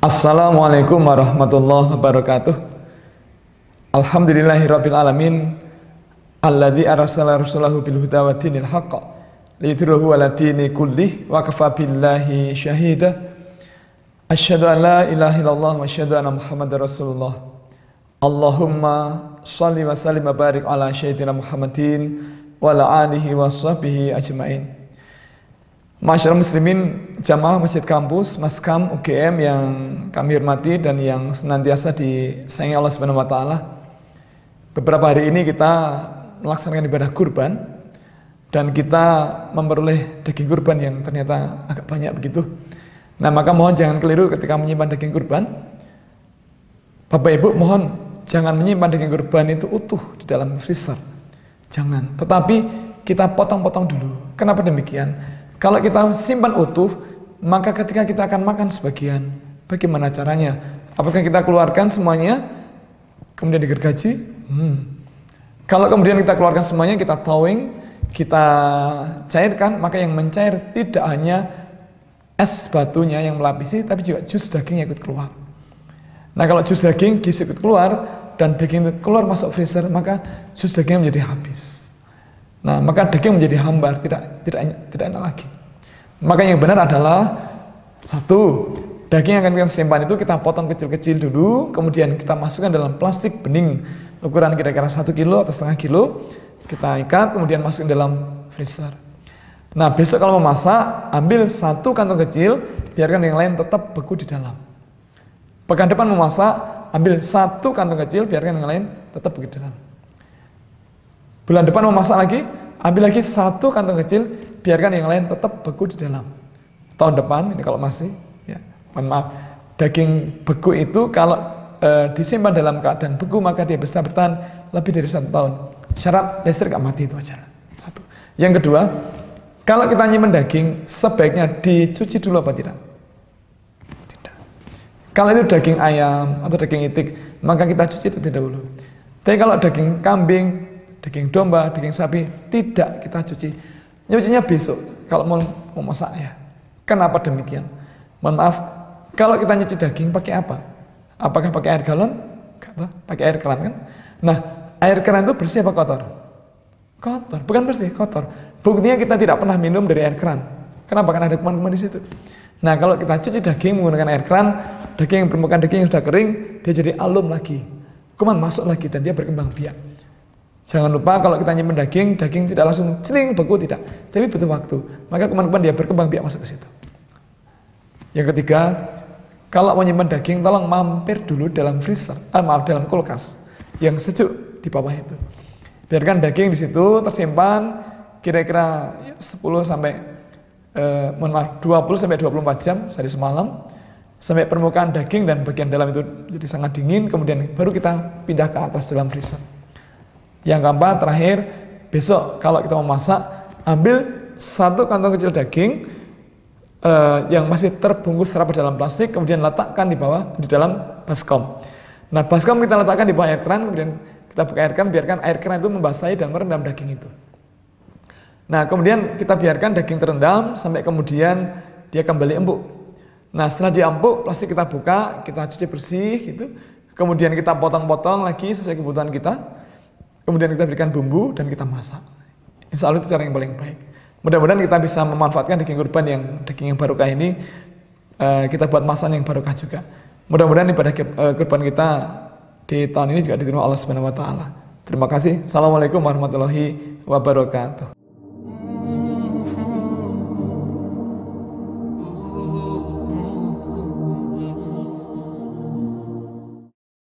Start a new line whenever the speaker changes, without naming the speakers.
Assalamualaikum warahmatullahi wabarakatuh. Alhamdulillahirabbil alamin alladzi arsala rasulahu bil huda wa dinil haqq liyudhhirahu ala dini kullih wa kafa billahi syahida. Asyhadu an la ilaha illallah wa asyhadu anna Muhammadar Rasulullah. Allahumma shalli wa sallim wa barik ala sayyidina Muhammadin wa ala alihi wa sahbihi ajmain. Masyarakat muslimin jamaah Masjid Kampus, Maskam UGM yang kami hormati dan yang senantiasa disayangi Allah Subhanahu wa taala. Beberapa hari ini kita melaksanakan ibadah kurban dan kita memperoleh daging kurban yang ternyata agak banyak begitu. Nah, maka mohon jangan keliru ketika menyimpan daging kurban. Bapak Ibu mohon jangan menyimpan daging kurban itu utuh di dalam freezer. Jangan. Tetapi kita potong-potong dulu. Kenapa demikian? Kalau kita simpan utuh, maka ketika kita akan makan sebagian, bagaimana caranya? Apakah kita keluarkan semuanya, kemudian digergaji? Hmm. Kalau kemudian kita keluarkan semuanya, kita towing, kita cairkan, maka yang mencair tidak hanya es batunya yang melapisi, tapi juga jus daging yang ikut keluar. Nah kalau jus daging, gizi ikut keluar, dan daging itu keluar masuk freezer, maka jus daging menjadi habis. Nah, maka daging menjadi hambar, tidak tidak tidak enak lagi. Maka yang benar adalah satu, daging yang akan kita simpan itu kita potong kecil-kecil dulu, kemudian kita masukkan dalam plastik bening ukuran kira-kira satu kilo atau setengah kilo, kita ikat, kemudian masukin dalam freezer. Nah, besok kalau mau masak, ambil satu kantong kecil, biarkan yang lain tetap beku di dalam. Pekan depan mau masak, ambil satu kantong kecil, biarkan yang lain tetap di dalam. Bulan depan mau masak lagi, ambil lagi satu kantong kecil, biarkan yang lain tetap beku di dalam. Tahun depan, ini kalau masih, ya, mohon maaf, daging beku itu kalau e, disimpan dalam keadaan beku maka dia bisa bertahan lebih dari satu tahun. Syarat listrik gak mati itu aja. Satu. Yang kedua, kalau kita nyimpen daging, sebaiknya dicuci dulu apa? Tidak. Kalau itu daging ayam atau daging itik, maka kita cuci terlebih dahulu. Tapi kalau daging kambing, daging domba, daging sapi tidak kita cuci. Nyucinya besok kalau mau, masak ya. Kenapa demikian? Mohon maaf, kalau kita nyuci daging pakai apa? Apakah pakai air galon? Kata, pakai air keran kan? Nah, air keran itu bersih apa kotor? Kotor, bukan bersih, kotor. Buktinya kita tidak pernah minum dari air keran. Kenapa? Karena ada kuman-kuman di situ. Nah, kalau kita cuci daging menggunakan air keran, daging yang permukaan daging yang sudah kering, dia jadi alum lagi. Kuman masuk lagi dan dia berkembang biak. Jangan lupa kalau kita nyimpen daging, daging tidak langsung celing beku tidak, tapi butuh waktu. Maka kuman-kuman dia berkembang biak masuk ke situ. Yang ketiga, kalau mau nyimpen daging, tolong mampir dulu dalam freezer, eh, maaf dalam kulkas yang sejuk di bawah itu. Biarkan daging di situ tersimpan kira-kira 10 sampai eh, mohon maaf 20 sampai 24 jam dari semalam sampai permukaan daging dan bagian dalam itu jadi sangat dingin kemudian baru kita pindah ke atas dalam freezer. Yang keempat, terakhir, besok kalau kita mau masak, ambil satu kantong kecil daging uh, yang masih terbungkus rapat dalam plastik, kemudian letakkan di bawah di dalam baskom. Nah, baskom kita letakkan di bawah air keran, kemudian kita buka air keran, biarkan air keran itu membasahi dan merendam daging itu. Nah, kemudian kita biarkan daging terendam sampai kemudian dia kembali empuk. Nah, setelah dia empuk, plastik kita buka, kita cuci bersih gitu. Kemudian kita potong-potong lagi sesuai kebutuhan kita kemudian kita berikan bumbu dan kita masak. Insya Allah itu cara yang paling baik. Mudah-mudahan kita bisa memanfaatkan daging kurban yang daging yang barokah ini uh, kita buat masakan yang barokah juga. Mudah-mudahan ibadah uh, kurban kita di tahun ini juga diterima Allah Subhanahu wa taala. Terima kasih. Assalamualaikum warahmatullahi wabarakatuh.